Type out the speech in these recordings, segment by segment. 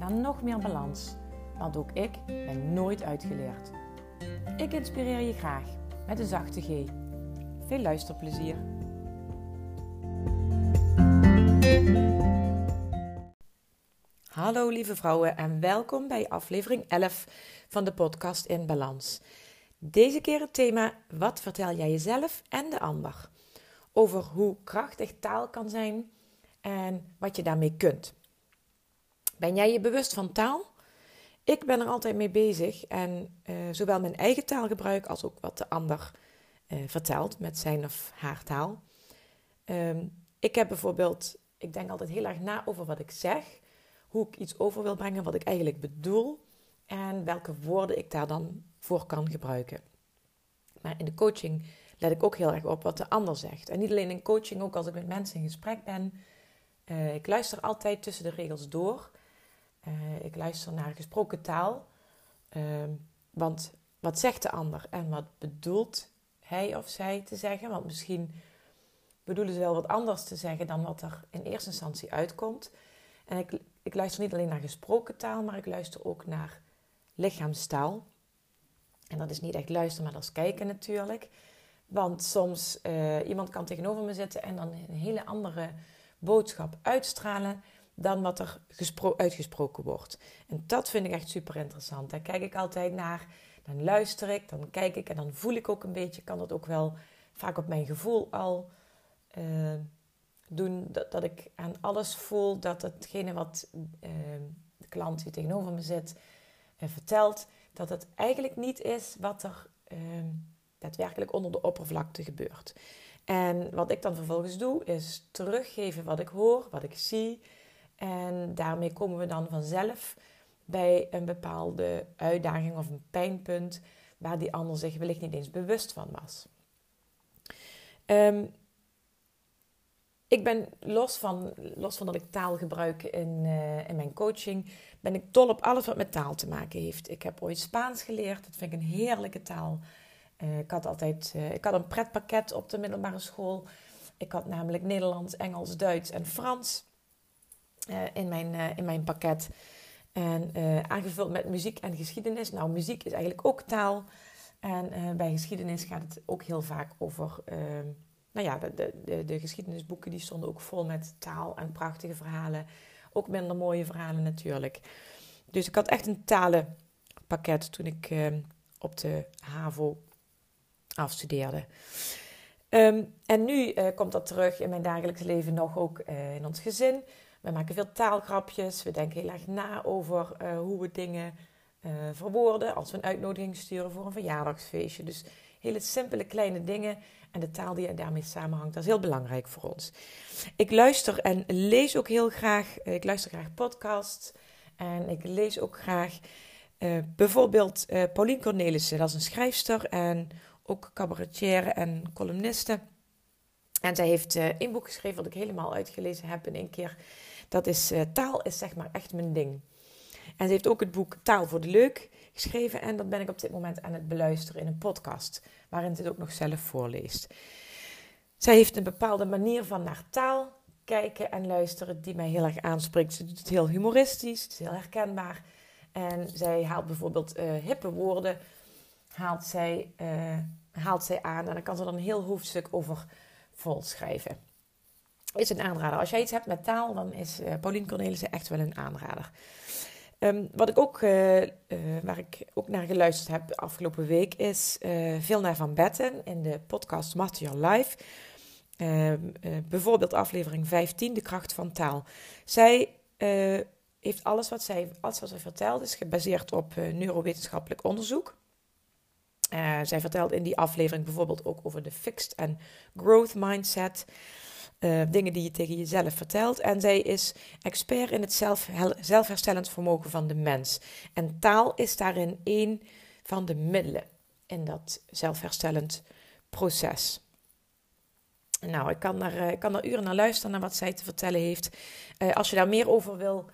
naar nog meer balans. Want ook ik ben nooit uitgeleerd. Ik inspireer je graag met een zachte G. Veel luisterplezier. Hallo lieve vrouwen en welkom bij aflevering 11 van de podcast In Balans. Deze keer het thema Wat vertel jij jezelf en de ander? Over hoe krachtig taal kan zijn en wat je daarmee kunt. Ben jij je bewust van taal? Ik ben er altijd mee bezig en uh, zowel mijn eigen taalgebruik als ook wat de ander uh, vertelt met zijn of haar taal. Um, ik heb bijvoorbeeld, ik denk altijd heel erg na over wat ik zeg, hoe ik iets over wil brengen, wat ik eigenlijk bedoel en welke woorden ik daar dan voor kan gebruiken. Maar in de coaching let ik ook heel erg op wat de ander zegt. En niet alleen in coaching, ook als ik met mensen in gesprek ben. Uh, ik luister altijd tussen de regels door. Uh, ik luister naar gesproken taal. Uh, want wat zegt de ander en wat bedoelt hij of zij te zeggen? Want misschien bedoelen ze wel wat anders te zeggen dan wat er in eerste instantie uitkomt. En ik, ik luister niet alleen naar gesproken taal, maar ik luister ook naar lichaamstaal. En dat is niet echt luisteren, maar dat is kijken natuurlijk. Want soms uh, iemand kan tegenover me zitten en dan een hele andere boodschap uitstralen dan wat er uitgesproken wordt. En dat vind ik echt super interessant. Daar kijk ik altijd naar, dan luister ik, dan kijk ik en dan voel ik ook een beetje, kan dat ook wel vaak op mijn gevoel al uh, doen, dat, ik aan alles voel dat hetgene wat uh, de klant die tegenover me zit uh, vertelt, dat het eigenlijk niet is wat er daadwerkelijk onder de oppervlakte gebeurt. En wat ik dan vervolgens doe, is teruggeven wat ik hoor, wat ik zie. En daarmee komen we dan vanzelf bij een bepaalde uitdaging of een pijnpunt waar die ander zich wellicht niet eens bewust van was. Um, ik ben los van, los van dat ik taal gebruik in, uh, in mijn coaching, ben ik dol op alles wat met taal te maken heeft. Ik heb ooit Spaans geleerd, dat vind ik een heerlijke taal. Uh, ik had altijd uh, ik had een pretpakket op de middelbare school. Ik had namelijk Nederlands, Engels, Duits en Frans in, mijn, in mijn pakket. En aangevuld met muziek en geschiedenis. Nou, muziek is eigenlijk ook taal. En bij geschiedenis gaat het ook heel vaak over ehm, nou ja, de, de, de, geschiedenisboeken die stonden ook vol met taal en prachtige verhalen. Ook minder mooie verhalen natuurlijk. Dus ik had echt een talenpakket toen ik uh, op de HAVO afstudeerde. Um, en nu komt dat terug in mijn dagelijks leven nog ook in ons gezin. We maken veel taalgrapjes. We denken heel erg na over uh, hoe we dingen verwoorden. Als we een uitnodiging sturen voor een verjaardagsfeestje. Dus hele simpele kleine dingen en de taal die daarmee samenhangt, dat is heel belangrijk voor ons. Ik luister en lees ook heel graag. Eh, ik luister graag podcasts. En ik lees ook graag bijvoorbeeld uh, Pauline Cornelissen. Dat is een schrijfster en ook cabaretière en columniste. En zij heeft uh, een boek geschreven wat ik helemaal uitgelezen heb in één keer. Dat is Taal is zeg maar echt mijn ding. En ze heeft ook het boek Taal voor de Leuk geschreven. En dat ben ik op dit moment aan het beluisteren in een podcast, waarin ze het ook nog zelf voorleest. Zij heeft een bepaalde manier van naar taal kijken en luisteren die mij heel erg aanspreekt. Ze doet het heel humoristisch, het is heel herkenbaar. En zij haalt bijvoorbeeld uh, hippe woorden, haalt zij, uh, haalt zij aan en dan kan ze dan een heel hoofdstuk over volschrijven. Is een aanrader. Als jij iets hebt met taal, dan is uh, Pauline Cornelissen echt wel een aanrader. Um, wat ik ook, uh, uh, waar ik ook naar geluisterd heb afgelopen week, is veel naar Van Betten in de podcast Master Your Life. Ehm, bijvoorbeeld aflevering 15, De kracht van taal. Zij heeft alles wat zij, alles wat zij vertelt, is gebaseerd op neurowetenschappelijk onderzoek. zij vertelt in die aflevering bijvoorbeeld ook over de fixed and growth mindset. Uh, dingen die je tegen jezelf vertelt. En zij is expert in het zelf, zelfherstellend vermogen van de mens. En taal is daarin een van de middelen in dat zelfherstellend proces. Nou, ik kan er, ik kan er uren naar luisteren naar wat zij te vertellen heeft. Uh, als je daar meer over wil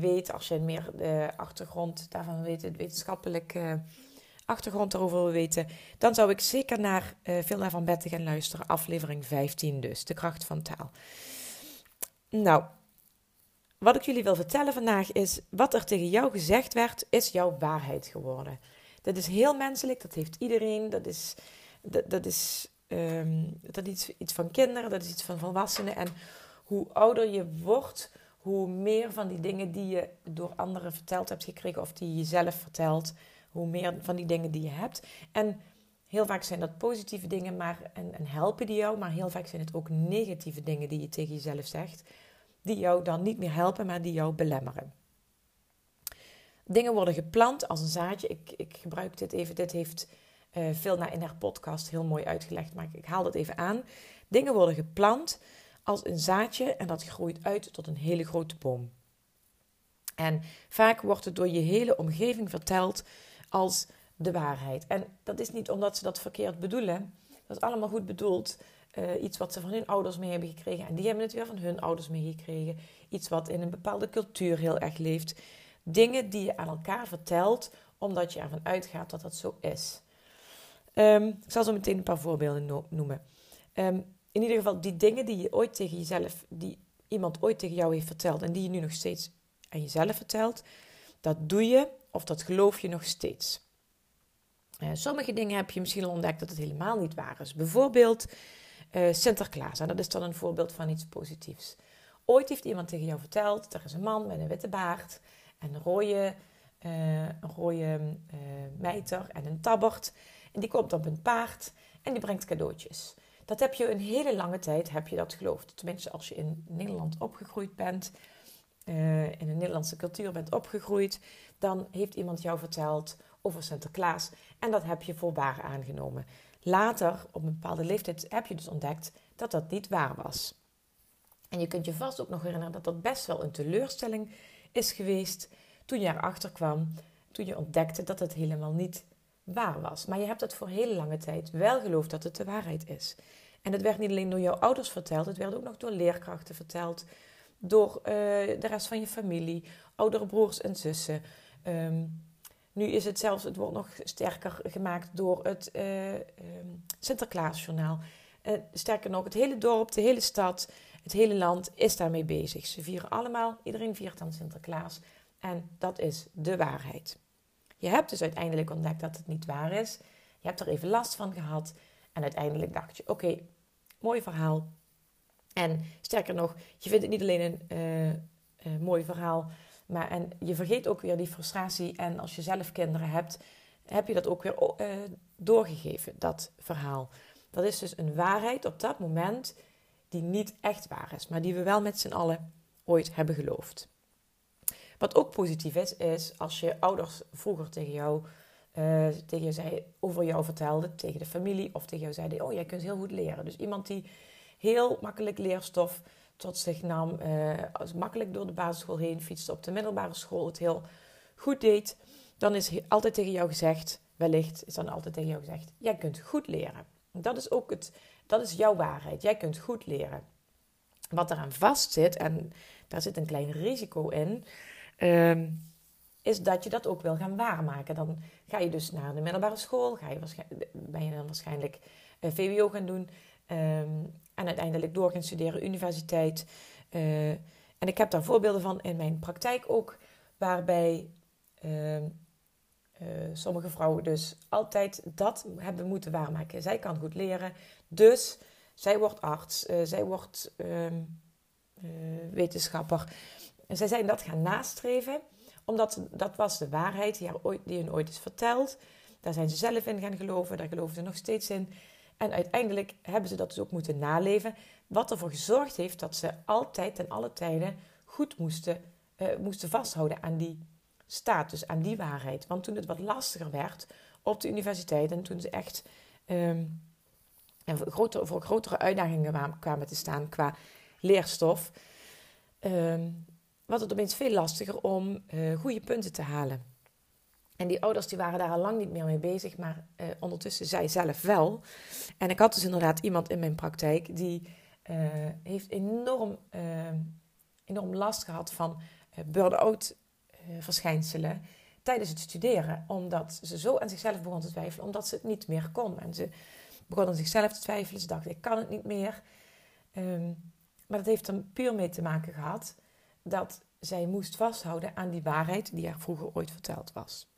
weten, als je meer de achtergrond daarvan weet, het wetenschappelijke achtergrond daarover wil weten, dan zou ik zeker naar uh, Veel naar Van Betten gaan luisteren. Aflevering 15 dus, de kracht van taal. Nou, wat ik jullie wil vertellen vandaag is, wat er tegen jou gezegd werd, is jouw waarheid geworden. Dat is heel menselijk, dat heeft iedereen, dat is, dat, is, um, dat is iets van kinderen, dat is iets van volwassenen. En hoe ouder je wordt, hoe meer van die dingen die je door anderen verteld hebt gekregen of die je jezelf vertelt, hoe meer van die dingen die je hebt. En heel vaak zijn dat positieve dingen maar, en, en helpen die jou, maar heel vaak zijn het ook negatieve dingen die je tegen jezelf zegt, die jou dan niet meer helpen, maar die jou belemmeren. Dingen worden geplant als een zaadje. Ik, ik gebruik dit even. Dit heeft uh, Vilna in haar podcast heel mooi uitgelegd, maar ik, ik haal dat even aan. Dingen worden geplant als een zaadje en dat groeit uit tot een hele grote boom. En vaak wordt het door je hele omgeving verteld als de waarheid. En dat is niet omdat ze dat verkeerd bedoelen. Dat is allemaal goed bedoeld. Uh, iets wat ze van hun ouders mee hebben gekregen. En die hebben het weer van hun ouders meegekregen. Iets wat in een bepaalde cultuur heel erg leeft. Dingen die je aan elkaar vertelt, omdat je ervan uitgaat dat dat zo is. Um, ik zal zo meteen een paar voorbeelden noemen. Um, in ieder geval, die dingen die je ooit tegen jezelf, die iemand ooit tegen jou heeft verteld en die je nu nog steeds aan jezelf vertelt, dat doe je of dat geloof je nog steeds. Uh, sommige dingen heb je misschien al ontdekt dat het helemaal niet waar is. Bijvoorbeeld uh, Sinterklaas. En dat is dan een voorbeeld van iets positiefs. Ooit heeft iemand tegen jou verteld: er is een man met een witte baard en een rode, uh, een rode mijter en een tabbert. En die komt op een paard en die brengt cadeautjes. Dat heb je een hele lange tijd heb je dat geloofd. Tenminste, als je in Nederland opgegroeid bent, in een Nederlandse cultuur bent opgegroeid, dan heeft iemand jou verteld over Sinterklaas en dat heb je voor waar aangenomen. Later, op een bepaalde leeftijd, heb je dus ontdekt dat dat niet waar was. En je kunt je vast ook nog herinneren dat dat best wel een teleurstelling is geweest toen je erachter kwam, toen je ontdekte dat het helemaal niet waar was. Maar je hebt het voor hele lange tijd wel geloofd dat het de waarheid is. En het werd niet alleen door jouw ouders verteld, het werd ook nog door leerkrachten verteld, door uh, de rest van je familie, oudere broers en zussen, Ehm, nu is het zelfs, het wordt nog sterker gemaakt door het uh, um, Sinterklaasjournaal. Uh, sterker nog, het hele dorp, de hele stad, het hele land is daarmee bezig. Ze vieren allemaal, iedereen viert dan Sinterklaas. En dat is de waarheid. Je hebt dus uiteindelijk ontdekt dat het niet waar is. Je hebt er even last van gehad. En uiteindelijk dacht je: oké, mooi verhaal. En sterker nog, je vindt het niet alleen een uh, mooi verhaal, maar en je vergeet ook weer die frustratie. En als je zelf kinderen hebt, heb je dat ook weer uh, doorgegeven, dat verhaal. Dat is dus een waarheid op dat moment die niet echt waar is, maar die we wel met z'n allen ooit hebben geloofd. Wat ook positief is, is als je ouders vroeger tegen jou, tegen zei, over jou vertelden, tegen de familie, of tegen jou zeiden: Oh, jij kunt heel goed leren. Dus iemand die heel makkelijk leerstof tot zich nam, uh, makkelijk door de basisschool heen fietste, op de middelbare school het heel goed deed, dan is altijd tegen jou gezegd, wellicht is dan altijd tegen jou gezegd, jij kunt goed leren. Dat is ook het, dat is jouw waarheid. Jij kunt goed leren. Wat eraan vast zit, en daar zit een klein risico in, ehm, is dat je dat ook wil gaan waarmaken. Dan ga je dus naar de middelbare school, ga je ben je dan waarschijnlijk uh, VWO gaan doen. Ehm, en uiteindelijk door gaan studeren, universiteit. Uh, en ik heb daar voorbeelden van in mijn praktijk ook, waarbij uh, sommige vrouwen dus altijd dat hebben moeten waarmaken. Zij kan goed leren, dus zij wordt arts, uh, zij wordt ehm, wetenschapper. En zij zijn dat gaan nastreven, omdat dat was de waarheid die, ooit, die hun ooit is verteld. Daar zijn ze zelf in gaan geloven, daar geloven ze nog steeds in. En uiteindelijk hebben ze dat dus ook moeten naleven. Wat ervoor gezorgd heeft dat ze altijd en alle tijden goed moesten, uh, moesten vasthouden aan die status, aan die waarheid. Want toen het wat lastiger werd op de universiteit en toen ze echt en voor, grotere, voor grotere uitdagingen kwamen te staan qua leerstof, ehm, was het opeens veel lastiger om uh, goede punten te halen. En die ouders die waren daar al lang niet meer mee bezig, maar uh, ondertussen zij zelf wel. En ik had dus inderdaad iemand in mijn praktijk die uh, heeft enorm, enorm last gehad van burn-out verschijnselen tijdens het studeren. Omdat ze zo aan zichzelf begon te twijfelen, omdat ze het niet meer kon. En ze begon aan zichzelf te twijfelen. Ze dacht, ik kan het niet meer. Um, maar dat heeft er puur mee te maken gehad dat zij moest vasthouden aan die waarheid die haar vroeger ooit verteld was.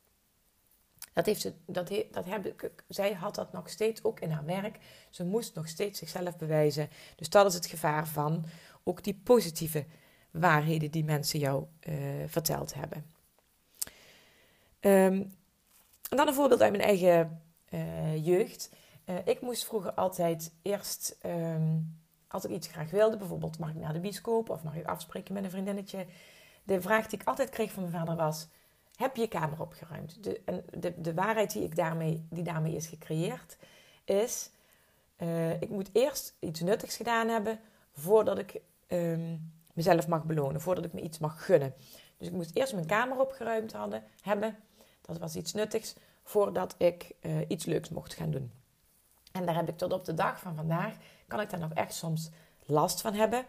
Dat heeft ze, dat, dat heb ik, zij had dat nog steeds ook in haar werk. Ze moest nog steeds zichzelf bewijzen. Dus dat is het gevaar van ook die positieve waarheden die mensen jou uh, verteld hebben. Um, en dan een voorbeeld uit mijn eigen uh, jeugd. Uh, ik moest vroeger altijd eerst um, als ik iets graag wilde, bijvoorbeeld mag ik naar de bioscoop of mag ik afspreken met een vriendinnetje. De vraag die ik altijd kreeg van mijn vader was: heb je kamer opgeruimd? De, en de, de waarheid die, ik daarmee, die daarmee is gecreëerd is: uh, ik moet eerst iets nuttigs gedaan hebben voordat ik um, mezelf mag belonen, voordat ik me iets mag gunnen. Dus ik moest eerst mijn kamer opgeruimd hadden, hebben. Dat was iets nuttigs voordat ik uh, iets leuks mocht gaan doen. En daar heb ik tot op de dag van vandaag kan ik daar nog echt soms last van hebben.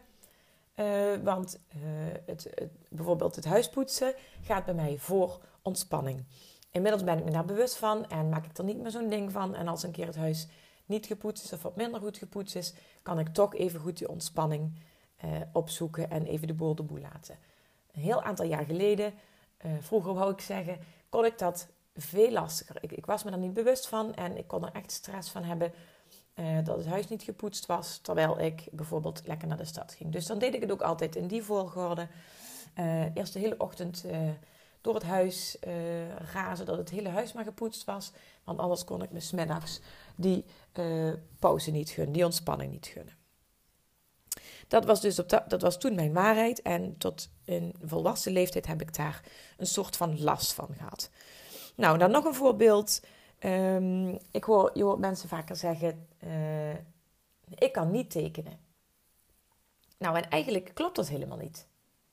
Uh, want uh, het, het, bijvoorbeeld het huispoetsen gaat bij mij voor ontspanning. Inmiddels ben ik me daar bewust van en maak ik er niet meer zo'n ding van. En als een keer het huis niet gepoetst is of wat minder goed gepoetst is, kan ik toch even goed die ontspanning uh, opzoeken en even de boel de boel laten. Een heel aantal jaar geleden, vroeger wou ik zeggen, kon ik dat veel lastiger. Ik, ik was me daar niet bewust van en ik kon er echt stress van hebben uh, dat het huis niet gepoetst was, terwijl ik bijvoorbeeld lekker naar de stad ging. Dus dan deed ik het ook altijd in die volgorde. Eerst de hele ochtend uh, door het huis razen, dat het hele huis maar gepoetst was. Want anders kon ik me smiddags die pauze niet gunnen, die ontspanning niet gunnen. Dat was, dus op dat, dat was toen mijn waarheid. En tot in volwassen leeftijd heb ik daar een soort van last van gehad. Nou, dan nog een voorbeeld. Um, ik hoor, je hoort mensen vaker zeggen: uh, Ik kan niet tekenen. Nou, en eigenlijk klopt dat helemaal niet.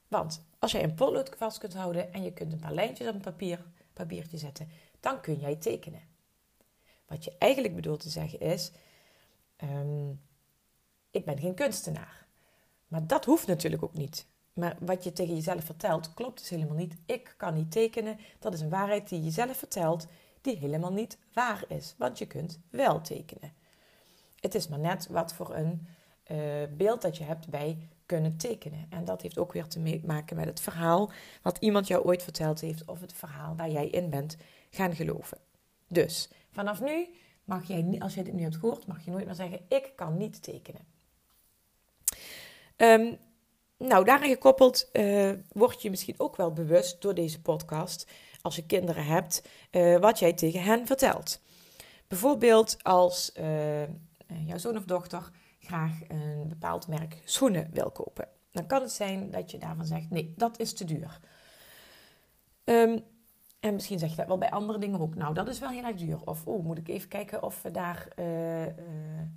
Want als jij een potlood vast kunt houden en je kunt een paar lijntjes op een papier, papiertje zetten, dan kun jij tekenen. Wat je eigenlijk bedoelt te zeggen is: um, Ik ben geen kunstenaar. Maar dat hoeft natuurlijk ook niet. Maar wat je tegen jezelf vertelt, klopt dus helemaal niet. Ik kan niet tekenen. Dat is een waarheid die je jezelf vertelt die helemaal niet waar is. Want je kunt wel tekenen. Het is maar net wat voor een uh, beeld dat je hebt bij kunnen tekenen. En dat heeft ook weer te maken met het verhaal wat iemand jou ooit verteld heeft of het verhaal waar jij in bent gaan geloven. Dus vanaf nu mag jij, als je dit nu hebt gehoord, mag je nooit meer zeggen: Ik kan niet tekenen. Um, nou, daaraan gekoppeld uh, word je misschien ook wel bewust door deze podcast als je kinderen hebt, uh, wat jij tegen hen vertelt. Bijvoorbeeld als uh, jouw zoon of dochter graag een bepaald merk schoenen wil kopen. Dan kan het zijn dat je daarvan zegt: nee, dat is te duur. Um, en misschien zeg je dat wel bij andere dingen ook. Nou, dat is wel heel erg duur. Of oh, moet ik even kijken of we, daar,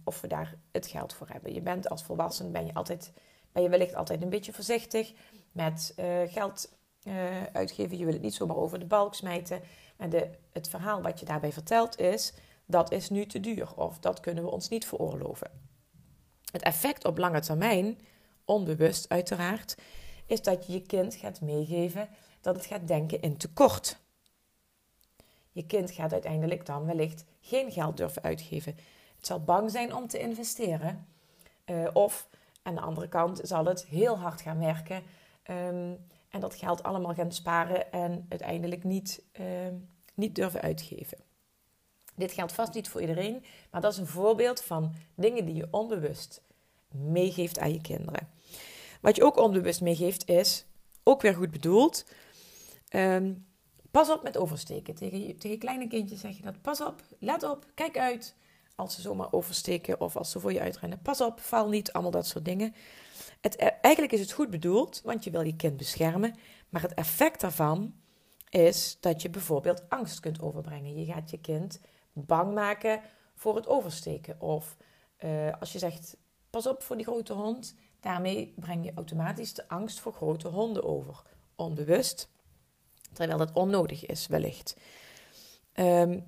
of we daar het geld voor hebben. Je bent als volwassen ben je, altijd, ben je wellicht altijd een beetje voorzichtig met geld uh, uitgeven. Je wil het niet zomaar over de balk smijten. En de, het verhaal wat je daarbij vertelt is: dat is nu te duur of dat kunnen we ons niet veroorloven. Het effect op lange termijn, onbewust uiteraard, is dat je je kind gaat meegeven dat het gaat denken in tekort. Je kind gaat uiteindelijk dan wellicht geen geld durven uitgeven. Het zal bang zijn om te investeren. Uh, of aan de andere kant zal het heel hard gaan werken. Um, en dat geld allemaal gaan sparen en uiteindelijk niet, uh, niet durven uitgeven. Dit geldt vast niet voor iedereen, maar dat is een voorbeeld van dingen die je onbewust meegeeft aan je kinderen. Wat je ook onbewust meegeeft is, ook weer goed bedoeld, um, pas op met oversteken. Tegen, tegen kleine kindjes zeg je dat, pas op, let op, kijk uit als ze zomaar oversteken of als ze voor je uitrennen. Pas op, val niet, allemaal dat soort dingen. Het, e- eigenlijk is het goed bedoeld, want je wil je kind beschermen. Maar het effect daarvan is dat je bijvoorbeeld angst kunt overbrengen. Je gaat je kind bang maken voor het oversteken. Of eh, als je zegt, pas op voor die grote hond, daarmee breng je automatisch de angst voor grote honden over. Onbewust, terwijl dat onnodig is wellicht. Ehm,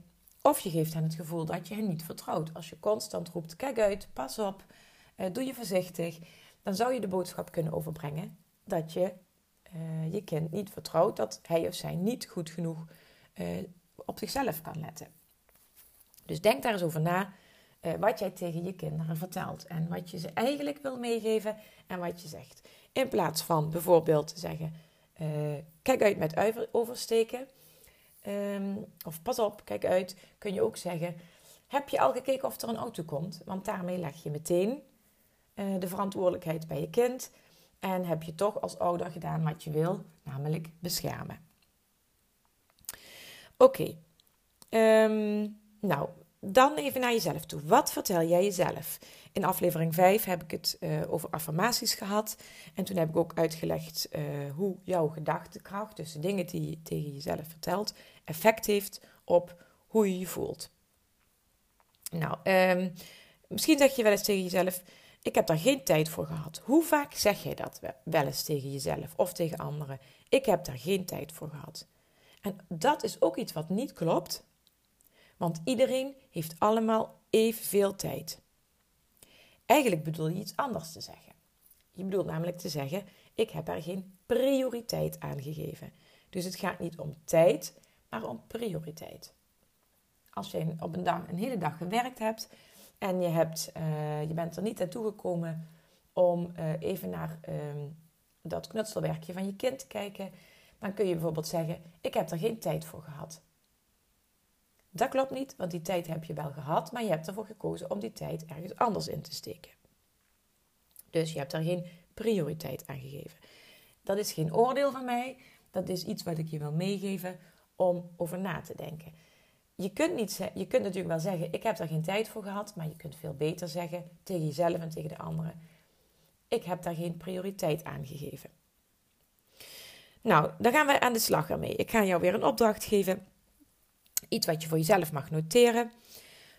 of je geeft hen het gevoel dat je hen niet vertrouwt. Als je constant roept, kijk uit, pas op, uh, doe je voorzichtig, dan zou je de boodschap kunnen overbrengen dat je uh, je kind niet vertrouwt, dat hij of zij niet goed genoeg uh, op zichzelf kan letten. Dus denk daar eens over na wat jij tegen je kinderen vertelt en wat je ze eigenlijk wil meegeven en wat je zegt. In plaats van bijvoorbeeld te zeggen: kijk uit met oversteken. Um, of pas op, kijk uit, kun je ook zeggen: heb je al gekeken of er een auto komt? Want daarmee leg je meteen uh, de verantwoordelijkheid bij je kind. En heb je toch als ouder gedaan wat je wil, namelijk beschermen. Oké, um, nou, dan even naar jezelf toe. Wat vertel jij jezelf? In aflevering 5 heb ik het uh, over affirmaties gehad. En toen heb ik ook uitgelegd uh, hoe jouw gedachtekracht, dus de dingen die je tegen jezelf vertelt, effect heeft op hoe je je voelt. Nou, um, misschien zeg je wel eens tegen jezelf: Ik heb daar geen tijd voor gehad. Hoe vaak zeg jij dat wel eens tegen jezelf of tegen anderen? Ik heb daar geen tijd voor gehad. En dat is ook iets wat niet klopt, want iedereen heeft allemaal evenveel tijd. Eigenlijk bedoel je iets anders te zeggen. Je bedoelt namelijk te zeggen: Ik heb er geen prioriteit aan gegeven. Dus het gaat niet om tijd, maar om prioriteit. Als je op een dag een hele dag gewerkt hebt en je, hebt, uh, je bent er niet naartoe gekomen om uh, even naar uh, dat knutselwerkje van je kind te kijken, dan kun je bijvoorbeeld zeggen: Ik heb er geen tijd voor gehad. Dat klopt niet, want die tijd heb je wel gehad, maar je hebt ervoor gekozen om die tijd ergens anders in te steken. Dus je hebt er geen prioriteit aan gegeven. Dat is geen oordeel van mij, dat is iets wat ik je wil meegeven om over na te denken. Je kunt, niet, je kunt natuurlijk wel zeggen, ik heb daar geen tijd voor gehad, maar je kunt veel beter zeggen tegen jezelf en tegen de anderen, ik heb daar geen prioriteit aan gegeven. Nou, dan gaan we aan de slag ermee. Ik ga jou weer een opdracht geven, iets wat je voor jezelf mag noteren.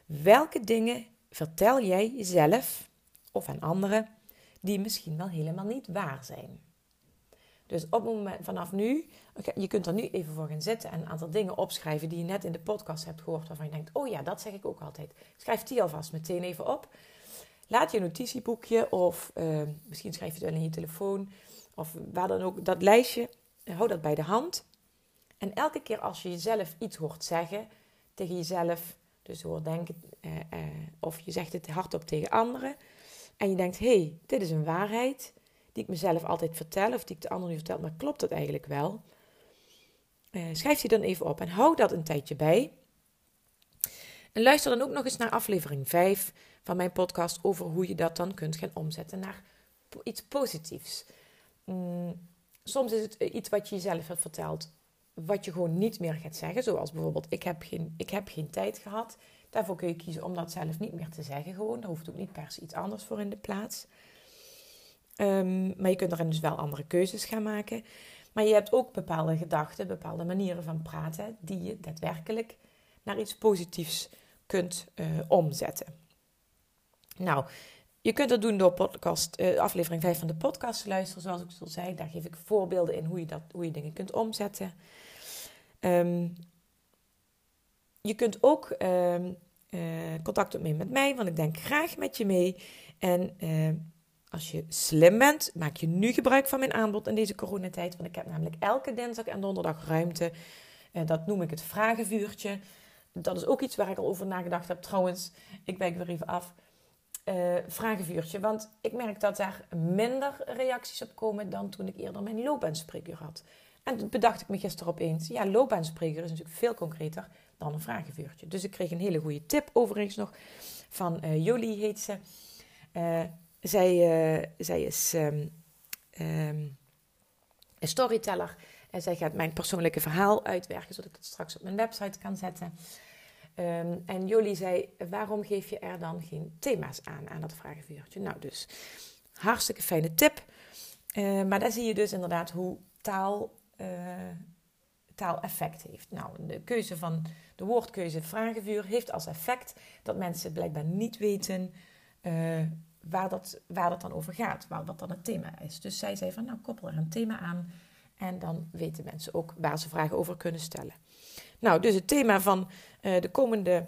Welke dingen vertel jij jezelf of aan anderen die misschien wel helemaal niet waar zijn? Dus op het moment vanaf nu, je kunt er nu even voor gaan zitten en een aantal dingen opschrijven die je net in de podcast hebt gehoord, waarvan je denkt: oh ja, dat zeg ik ook altijd. Schrijf die alvast meteen even op. Laat je notitieboekje of uh, misschien schrijf je het wel in je telefoon of waar dan ook, dat lijstje, hou dat bij de hand. En elke keer als je jezelf iets hoort zeggen tegen jezelf, dus hoort denken, uh, uh, of je zegt het hardop tegen anderen, en je denkt: hé, hey, dit is een waarheid die ik mezelf altijd vertel, of die ik de ander nu vertel, maar klopt dat eigenlijk wel? Uh, schrijf die dan even op en hou dat een tijdje bij. En luister dan ook nog eens naar aflevering 5 van mijn podcast over hoe je dat dan kunt gaan omzetten naar iets positiefs. Mm, soms is het iets wat je jezelf hebt verteld, wat je gewoon niet meer gaat zeggen. Zoals bijvoorbeeld, ik heb geen, ik heb geen tijd gehad. Daarvoor kun je kiezen om dat zelf niet meer te zeggen. Gewoon. Daar hoeft ook niet per se iets anders voor in de plaats. Um, maar je kunt erin dus wel andere keuzes gaan maken. Maar je hebt ook bepaalde gedachten, bepaalde manieren van praten, die je daadwerkelijk naar iets positiefs kunt uh, omzetten. Nou, je kunt dat doen door podcast, uh, aflevering 5 van de podcast te luisteren, zoals ik al zei. Daar geef ik voorbeelden in hoe je, dat, hoe je dingen kunt omzetten. Um, je kunt ook uh, contact opnemen met mij, want ik denk graag met je mee. En als je slim bent, maak je nu gebruik van mijn aanbod in deze coronatijd. Want ik heb namelijk elke dinsdag en donderdag ruimte. En dat noem ik het vragenvuurtje. Dat is ook iets waar ik al over nagedacht heb. Trouwens, ik wijk weer even af. Uh, vragenvuurtje. Want ik merk dat daar minder reacties op komen dan toen ik eerder mijn loopbaanspreker had. En toen bedacht ik me gisteren opeens. Ja, loopbaanspreker is natuurlijk veel concreter dan een vragenvuurtje. Dus ik kreeg een hele goede tip overigens nog van uh, Jolie heet ze. Zij, uh, zij is um, um, een storyteller en zij gaat mijn persoonlijke verhaal uitwerken, zodat ik het straks op mijn website kan zetten. Um, en Jolie zei, waarom geef je er dan geen thema's aan, aan dat vragenvuurtje? Nou, dus hartstikke fijne tip. Uh, maar daar zie je dus inderdaad hoe taal, uh, taal effect heeft. Nou, de keuze van de woordkeuze vragenvuur heeft als effect dat mensen blijkbaar niet weten waar, dat, waar dat dan over gaat, waar dat dan het thema is. Dus zij zei van, nou koppel er een thema aan en dan weten mensen ook waar ze vragen over kunnen stellen. Nou, dus het thema van uh, de komende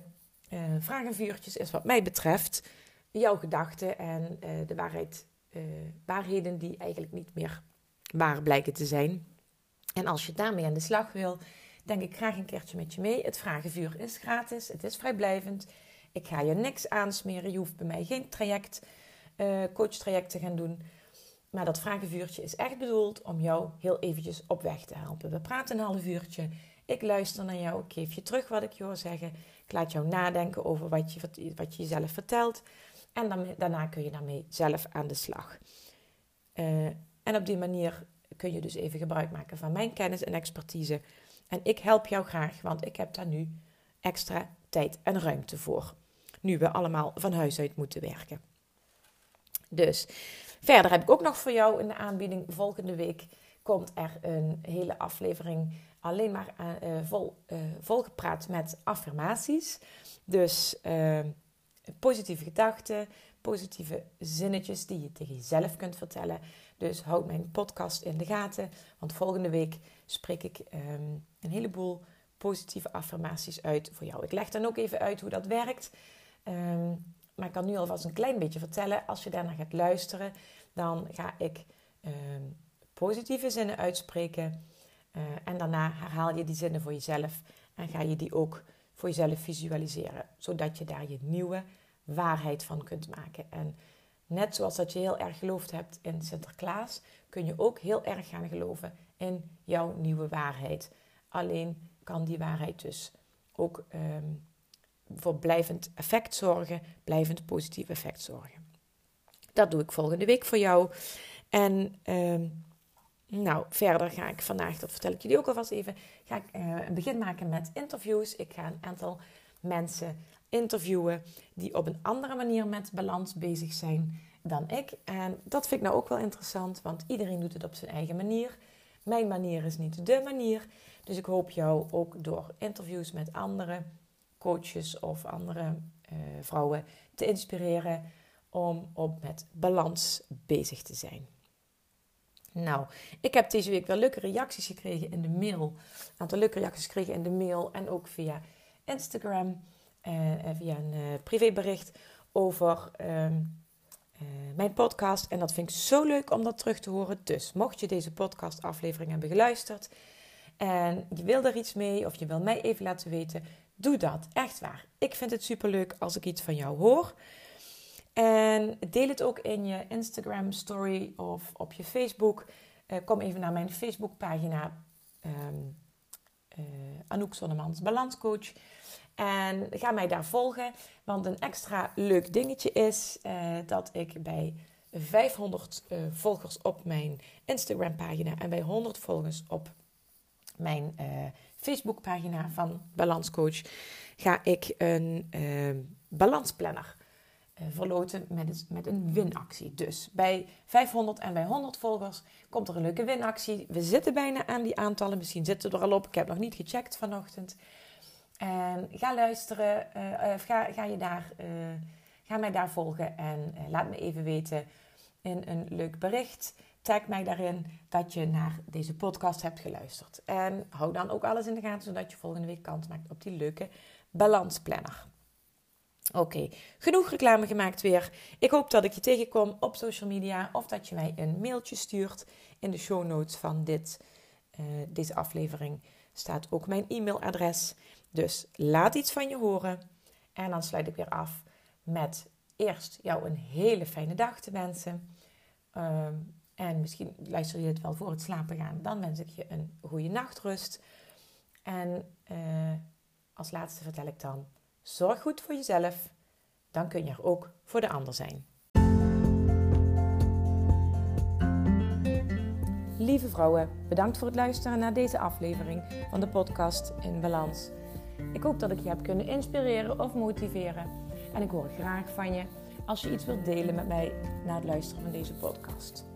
uh, vragenvuurtjes is wat mij betreft jouw gedachten en de waarheid, waarheden die eigenlijk niet meer waar blijken te zijn. En als je daarmee aan de slag wil, denk ik graag een keertje met je mee. Het vragenvuur is gratis, het is vrijblijvend. Ik ga je niks aansmeren. Je hoeft bij mij geen traject, uh, coachtraject te gaan doen. Maar dat vragenvuurtje is echt bedoeld om jou heel eventjes op weg te helpen. We praten een half uurtje. Ik luister naar jou. Ik geef je terug wat ik je hoor zeggen. Ik laat jou nadenken over wat je, wat je jezelf vertelt. En dan, daarna kun je daarmee zelf aan de slag. Uh, en op die manier kun je dus even gebruik maken van mijn kennis en expertise. En ik help jou graag, want ik heb daar nu extra tijd en ruimte voor. Nu we allemaal van huis uit moeten werken. Dus verder heb ik ook nog voor jou in de aanbieding. Volgende week komt er een hele aflevering alleen maar uh, vol, uh, volgepraat met affirmaties. Dus positieve gedachten, positieve zinnetjes die je tegen jezelf kunt vertellen. Dus houd mijn podcast in de gaten, want volgende week spreek ik um, een heleboel positieve affirmaties uit voor jou. Ik leg dan ook even uit hoe dat werkt. Um, maar ik kan nu alvast een klein beetje vertellen. Als je daarna gaat luisteren, dan ga ik um, positieve zinnen uitspreken. Uh, en daarna herhaal je die zinnen voor jezelf en ga je die ook voor jezelf visualiseren, zodat je daar je nieuwe waarheid van kunt maken. En net zoals dat je heel erg geloofd hebt in Sinterklaas, kun je ook heel erg gaan geloven in jouw nieuwe waarheid. Alleen kan die waarheid dus ook um, voor blijvend effect zorgen, blijvend positief effect zorgen. Dat doe ik volgende week voor jou. En um, nou, verder ga ik vandaag, dat vertel ik jullie ook alvast even, ga ik uh, een begin maken met interviews. Ik ga een aantal mensen interviewen die op een andere manier met balans bezig zijn dan ik. En dat vind ik nou ook wel interessant, want iedereen doet het op zijn eigen manier. Mijn manier is niet de manier. Dus ik hoop jou ook door interviews met andere coaches of andere uh, vrouwen te inspireren om op met balans bezig te zijn. Nou, ik heb deze week wel leuke reacties gekregen in de mail. Een aantal leuke reacties gekregen in de mail en ook via Instagram. Uh, via een uh, privébericht over uh, mijn podcast. En dat vind ik zo leuk om dat terug te horen. Dus mocht je deze podcastaflevering hebben geluisterd en je wil er iets mee of je wil mij even laten weten, doe dat. Echt waar. Ik vind het super leuk als ik iets van jou hoor. En deel het ook in je Instagram story of op je Facebook. Uh, kom even naar mijn Facebookpagina um, uh, Anouk Zonnemans Balanscoach. En ga mij daar volgen. Want een extra leuk dingetje is uh, dat ik bij 500 volgers op mijn Instagram pagina en bij 100 volgers op mijn Facebookpagina van Balanscoach ga ik een balansplanner uh, verloten met, met een winactie. Dus bij 500 en bij 100 volgers komt er een leuke winactie. We zitten bijna aan die aantallen. Misschien zitten we er al op. Ik heb nog niet gecheckt vanochtend. En ga luisteren. Uh, ga, ga, je daar, ga mij daar volgen. En laat me even weten in een leuk bericht. Tag mij daarin dat je naar deze podcast hebt geluisterd. En hou dan ook alles in de gaten, zodat je volgende week kans maakt op die leuke balansplanner. Oké, genoeg reclame gemaakt weer. Ik hoop dat ik je tegenkom op social media of dat je mij een mailtje stuurt. In de show notes van dit, uh, deze aflevering staat ook mijn e-mailadres. Dus laat iets van je horen. En dan sluit ik weer af met eerst jou een hele fijne dag te wensen. Uh, en misschien luister je het wel voor het slapen gaan. Dan wens ik je een goede nachtrust. En uh, als laatste vertel ik dan Zorg goed voor jezelf, dan kun je er ook voor de ander zijn. Lieve vrouwen, bedankt voor het luisteren naar deze aflevering van de podcast In Balans. Ik hoop dat ik je heb kunnen inspireren of motiveren. En ik hoor graag van je als je iets wilt delen met mij na het luisteren van deze podcast.